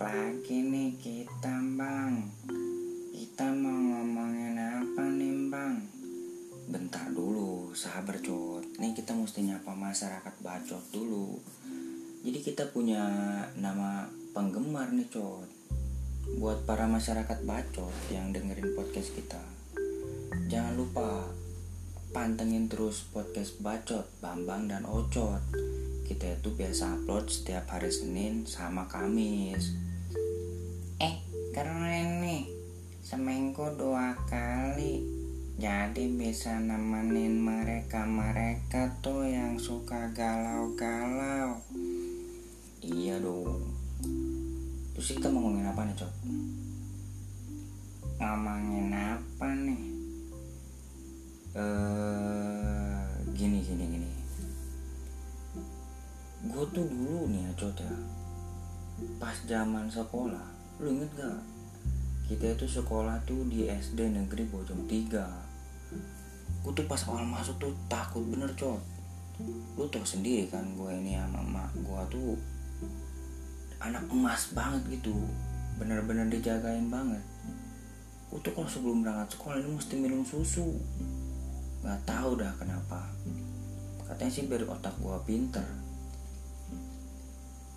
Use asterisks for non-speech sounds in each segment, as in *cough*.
lagi nih kita bang. Kita mau ngomongin apa nih bang? Bentar dulu, sabar Cot. Nih kita mesti nyapa masyarakat Bacot dulu. Jadi kita punya nama penggemar nih Cot. Buat para masyarakat Bacot yang dengerin podcast kita. Jangan lupa pantengin terus podcast Bacot, Bambang dan Ocot. Kita itu biasa upload setiap hari Senin sama Kamis. Keren nih Seminggu dua kali Jadi bisa nemenin mereka-mereka tuh yang suka galau-galau Iya dong. Terus kita mau ngomongin apa nih, Cot? Ngomongin apa nih Eh, gini gini gini. Gue tuh dulu nih ya, Cot ya. Pas zaman sekolah, lu inget gak? Kita itu sekolah tuh di SD Negeri Bojong 3 Gue tuh pas awal masuk tuh takut bener Cot Lu tau sendiri kan gue ini sama emak gue tuh Anak emas banget gitu. Bener-bener dijagain banget. Gue tuh kalau sebelum berangkat sekolah ini mesti minum susu. Gak tahu dah kenapa. Katanya sih biar otak gue pinter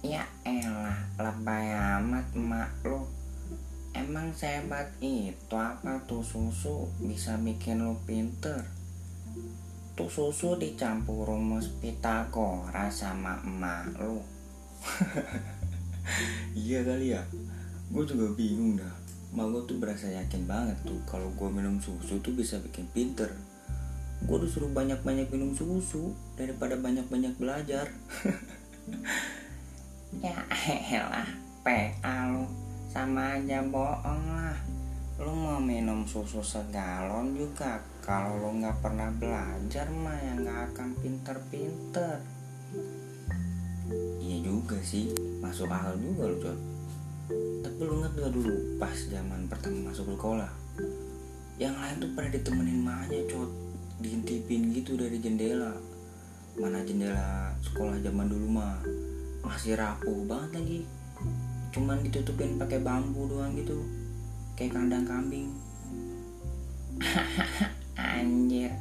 Ya elah lebay amat emak lu. Emang sehebat itu apa tuh susu bisa bikin lu pinter? Tuh susu dicampur rumus Pitagoras sama emak lu. *laughs* Iya kali ya? Gue juga bingung dah. Ma gue tuh berasa yakin banget tuh Kalau gue minum susu tuh bisa bikin pinter. Gue disuruh banyak-banyak minum susu Daripada banyak-banyak belajar *laughs* Ya elah PA lu. Sama aja bohong lah. Lu mau minum susu segalon juga. Kalau lu gak pernah belajar mah ya gak akan pinter-pinter. Iya juga sih. Masuk akal juga lu Jod. Tapi lu inget gak dulu Pas zaman pertama masuk sekolah? Yang lain tuh pada ditemenin mahnya Cot Diintipin gitu dari jendela. Mana jendela sekolah zaman dulu mah Masih rapuh banget lagi. Cuman ditutupin pakai bambu doang gitu. Kayak kandang kambing. *laughs* Anjir.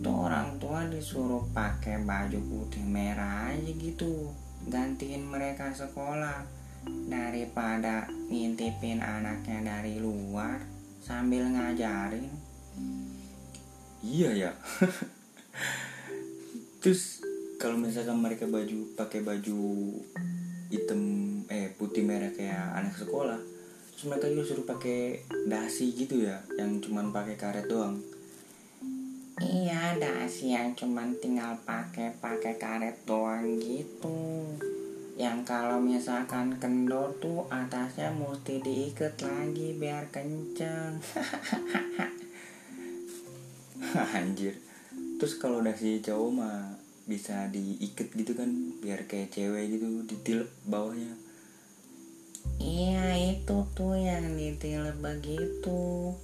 Tuh orang tua disuruh pakai baju putih merah aja gitu. Gantiin mereka sekolah. Daripada ngintipin anaknya dari luar Sambil ngajarin. Iya ya. *laughs* Terus kalau misalkan mereka baju pakai baju hitam eh putih merah kayak anak sekolah terus mereka juga suruh pakai dasi gitu ya yang cuman pakai karet doang. Iya dasi yang cuman tinggal pakai pakai karet doang gitu. Yang kalau misalkan kendor tuh atasnya mesti diikat lagi biar kenceng. *laughs* *laughs* Anjir. Terus kalau dasi cowok mah bisa diikat gitu kan biar kayak cewek gitu ditilep bawahnya. Iya itu tuh yang ditilep begitu.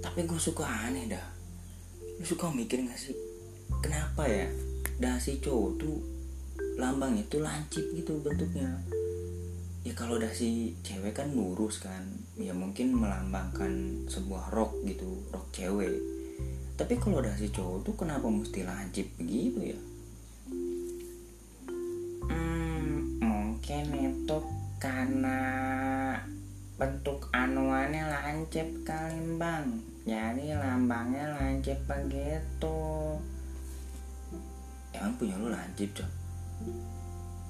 Tapi gue suka aneh dah. Lu suka mikir gak sih kenapa ya dasi cowok tuh lambangnya tuh lancip gitu bentuknya? Ya kalau dasi cewek kan lurus kan. Ya mungkin melambangkan sebuah rok gitu rok cewek tapi kalau dasi cowok tuh kenapa mesti lancip begitu ya? Hmm, mungkin itu karena bentuk anuannya lancip kali bang. Jadi lambangnya lancip begitu. Emang punya lu lancip cok?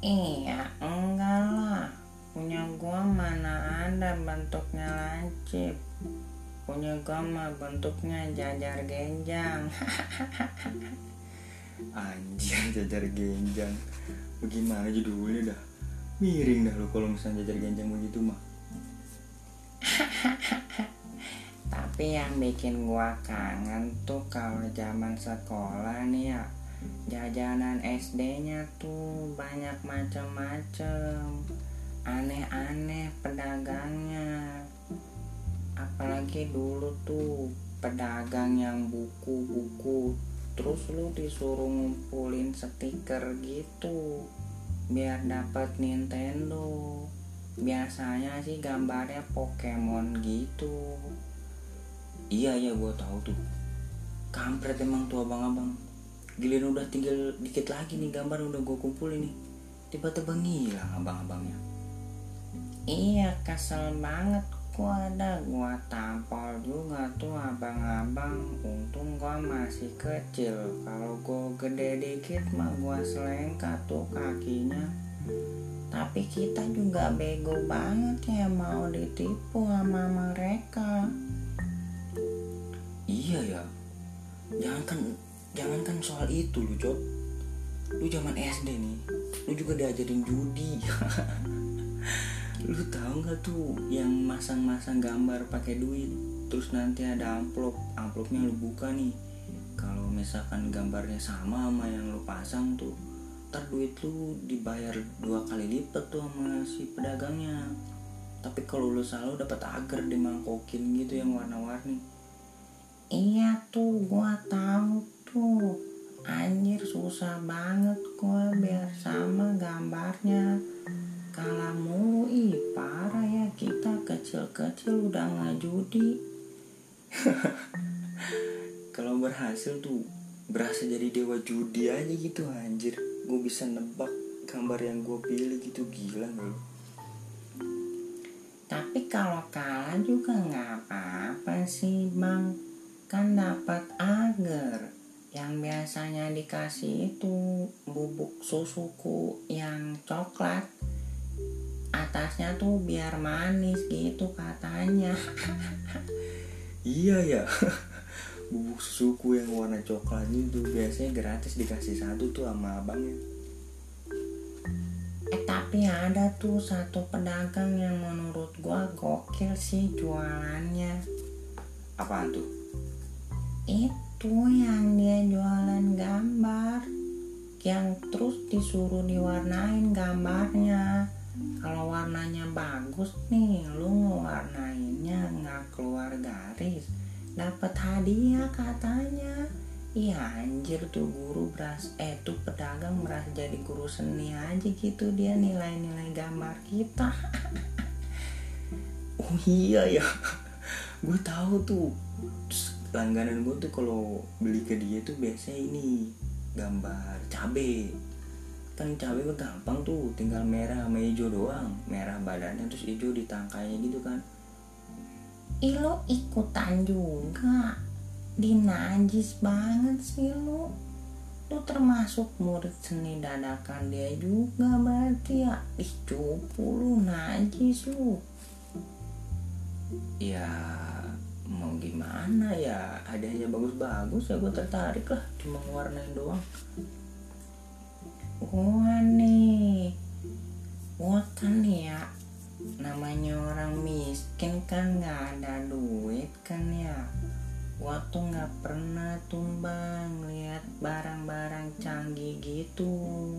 Iya enggak lah. Punya gua mana ada bentuknya lancip Punya gua mah bentuknya jajar genjang. *laughs* Anjir jajar genjang. Bagaimana judulnya dah? Miring dah lu kalau misalnya jajar genjang begitu mah. *laughs* Tapi yang bikin gua kangen tuh kalau zaman sekolah nih ya Jajanan SD-nya tuh banyak macam-macam Aneh-aneh pedagangnya apalagi dulu tuh pedagang yang buku-buku terus lu disuruh ngumpulin stiker gitu biar dapat Nintendo. Biasanya sih gambarnya Pokemon gitu. Iya iya gue tahu tuh. Kampret emang tuh abang-abang. Giliran udah tinggal dikit lagi nih gambar udah gue kumpulin nih. Tiba-tiba ngilang abang-abangnya. Iya kesel banget gua ada gua tampol juga tuh abang-abang. Untung gua masih kecil. Kalau gua gede dikit mah gua selengkat tuh kakinya. Tapi kita juga bego banget ya mau ditipu sama mereka. Iya ya. Jangankan jangankan soal itu lu Jok lu zaman SD nih lu juga diajarin judi *laughs* lu tahu nggak tuh yang masang-masang gambar pakai duit terus nanti ada amplop amplopnya lu buka nih. Kalau misalkan gambarnya sama sama yang lu pasang tuh ntar duit lu dibayar dua kali lipat tuh sama si pedagangnya. Tapi kalau lu selalu dapat agar dimangkokin gitu yang warna-warni. Iya tuh gua tahu tuh. Anjir susah banget gua biar sama gambarnya kalah mulu ih parah ya kita kecil-kecil udah nggak judi. *laughs* Kalau berhasil tuh berasa jadi dewa judi aja gitu anjir. Gue bisa nebak gambar yang gue pilih gitu gila lu tapi kalau kalah juga nggak apa-apa sih bang. Kan dapat agar. Yang biasanya dikasih itu bubuk susuku yang coklat atasnya tuh biar manis gitu katanya. Iya ya. *laughs* Bubuk susuku yang warna coklat itu biasanya gratis dikasih satu tuh sama abangnya eh tapi ada tuh satu pedagang yang menurut gua gokil sih jualannya. Apaan tuh? Itu yang dia jualan gambar. Yang terus disuruh diwarnain gambarnya kalau warnanya bagus nih lu ngewarnainnya nggak keluar garis. Dapat hadiah katanya. Iya anjir tuh guru beras eh tuh pedagang merasa jadi guru seni aja gitu dia nilai-nilai gambar kita. *laughs* Oh iya ya. *laughs* Gue tahu tuh. Terus langganan gue tuh kalau beli ke dia tuh biasanya ini gambar cabe kan cabe mah gampang tuh tinggal merah sama hijau doang. Merah badannya terus hijau di tangkainya gitu kan. Ih lo ikutan juga. Dinajis banget sih lo Lo termasuk murid seni dadakan dia juga berarti ya. Ih cupu lu najis lu. Ya mau gimana ya? Hadiahnya bagus-bagus ya gue tertarik lah. Cuma warnain doang Gua nih. Gua kan ya. Namanya orang miskin kan gak ada duit kan ya. Gua tuh gak pernah tumbang lihat barang-barang canggih gitu.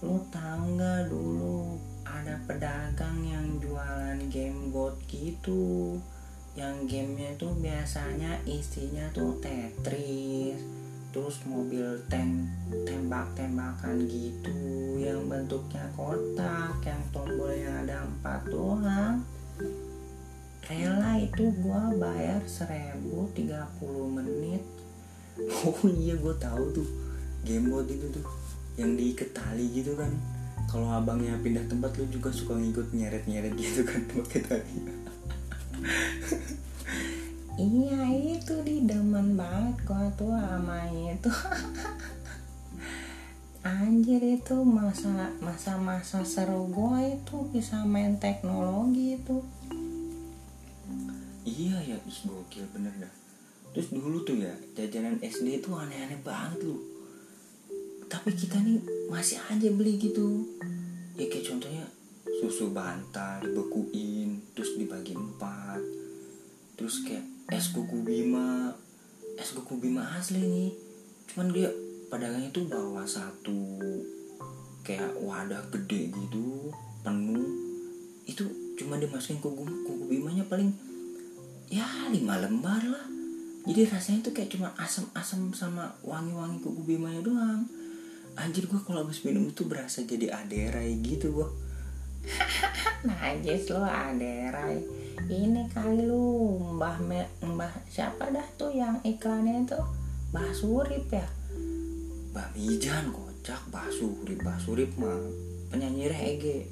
Lu tahu gak dulu ada pedagang yang jualan game bot gitu? Yang gamenya tuh biasanya isinya tuh Tetris terus mobil tank tembak-tembakan gitu yang bentuknya kotak yang tombolnya ada empat doang. Rela itu gua bayar seribu tiga puluh menit. *laughs* Oh iya gue tahu tuh gamebot itu tuh yang diikat gitu kan. Kalau abangnya pindah tempat lu juga suka ngikut nyeret-nyeret gitu kan *laughs* pakai tali. Iya itu di demen banget gua tuh sama itu. *laughs* Anjir itu masa masa masa seru gua itu bisa main teknologi itu. Iya ya. Ih gokil bener dah. Terus dulu tuh ya jajanan SD itu aneh-aneh banget lu tapi kita nih masih aja beli gitu. Ya kayak contohnya susu bantal dibekuin terus dibagi empat. Terus kayak es kuku bima es kuku bima asli nih. Cuman dia pedagangnya tuh bawa satu kayak wadah gede gitu penuh. Itu cuma dimasukin kuku kuku bimanya paling ya lima lembar lah. Jadi rasanya tuh kayak cuma asam-asam sama wangi-wangi kuku bimanya doang. Anjir gue kalau habis minum itu berasa jadi aderai gitu gue *laughs* najis lu aderai ini kali lu mbah me, mbah siapa dah tuh yang iklannya itu? Mbah surip ya? Mbak Mijan kocak. Basurip Basurip mah penyanyi reggae.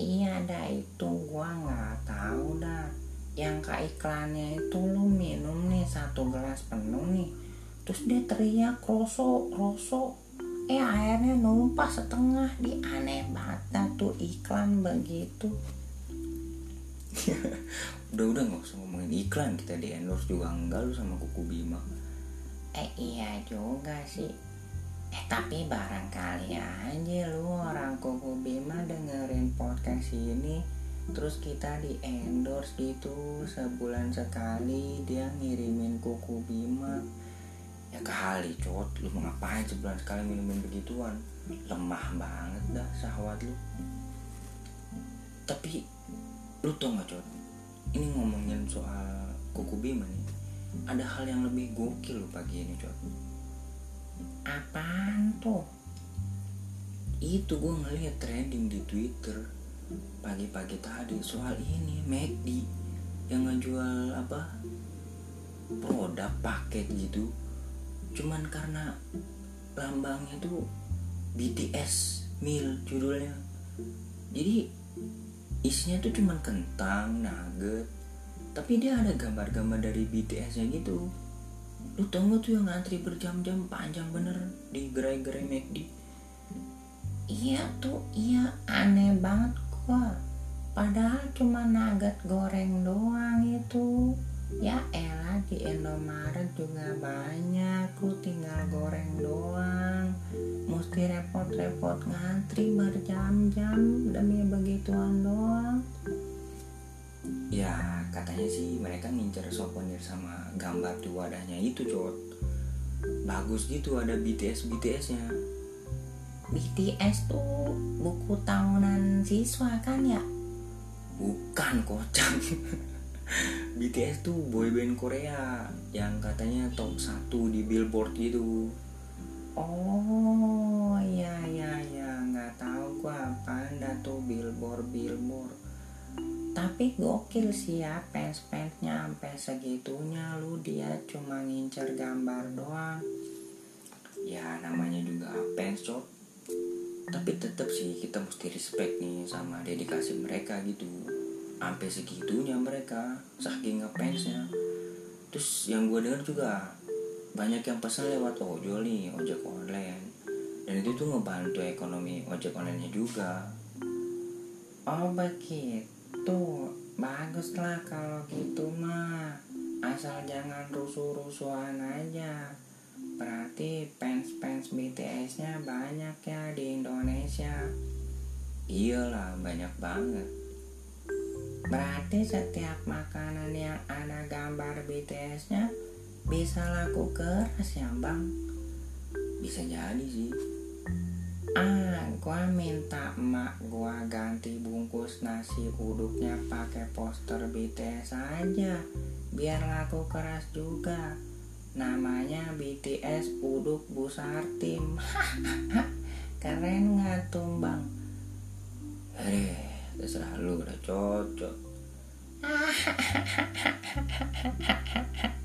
Iya dah itu. Gua nggak tahu dah. Yang ke iklannya itu lu minum nih satu gelas penuh nih. Terus dia teriak rosok rosok eh airnya numpah setengah. Di aneh banget dah tuh iklan begitu. *laughs* Udah udah nggak usah ngomongin iklan. Kita di endorse juga enggak lu sama kuku Bima. Eh iya juga sih. Eh tapi barangkali aja lu orang kuku Bima dengerin podcast ini terus kita di endorse gitu. Sebulan sekali dia ngirimin kuku Bima ya kali cot lu mau ngapain sebulan sekali minumin begituan? Lemah banget dah syahwat lu. Tapi lu tau gak cot ini ngomongin soal kuku bima nih. Ada hal yang lebih gokil lo pagi ini cot apaan tuh itu gue ngeliat trending di twitter pagi-pagi tadi soal ini McD yang ngejual apa? Produk paket gitu cuman karena lambangnya tuh BTS meal judulnya. Jadi isinya tuh cuman kentang nugget. Tapi dia ada gambar-gambar dari BTS nya gitu. Lu tau gak tuh yang ngantri berjam-jam panjang bener di gerai-gerai McD iya tuh iya. Aneh banget gua. Padahal cuma nugget goreng doang itu ya elah di Indomaret juga banyak lu tinggal goreng doang. Mesti repot-repot ngantri berjam-jam demi begituan doang. Ya katanya sih mereka ngincer souvenir sama gambar di wadahnya itu cot. Bagus gitu ada BTS BTS nya BTS tuh buku tahunan siswa kan ya? Bukan kocak *laughs* BTS tuh boyband Korea yang katanya top 1 di billboard gitu. Oh iya iya iya. Nggak tahu gua apa dah tuh billboard billboard. Tapi gokil sih ya fans fansnya sampai segitunya. Lu dia cuma ngincer gambar doang. Ya namanya juga fans cot tapi tetap sih kita mesti respect nih sama dedikasi mereka gitu sampai segitunya mereka saking ngefansnya. Terus yang gue dengar juga banyak yang pesan lewat ojol nih ojek online. Dan itu tuh ngebantu ekonomi ojek online nya juga. Oh begitu. Bagus lah kalau gitu mah. Asal jangan rusuh-rusuhan aja. Berarti fans-fans BTS-nya banyak ya di Indonesia. Iyalah banyak banget berarti setiap makanan yang ada gambar BTS-nya bisa laku keras ya bang? Bisa jadi sih. Ah gua minta emak gua ganti bungkus nasi uduknya pakai poster BTS aja biar laku keras juga. Namanya BTS uduk busartim. *laughs* Keren nggak tuh bang? Eh terserah lu udah cocok *laughs*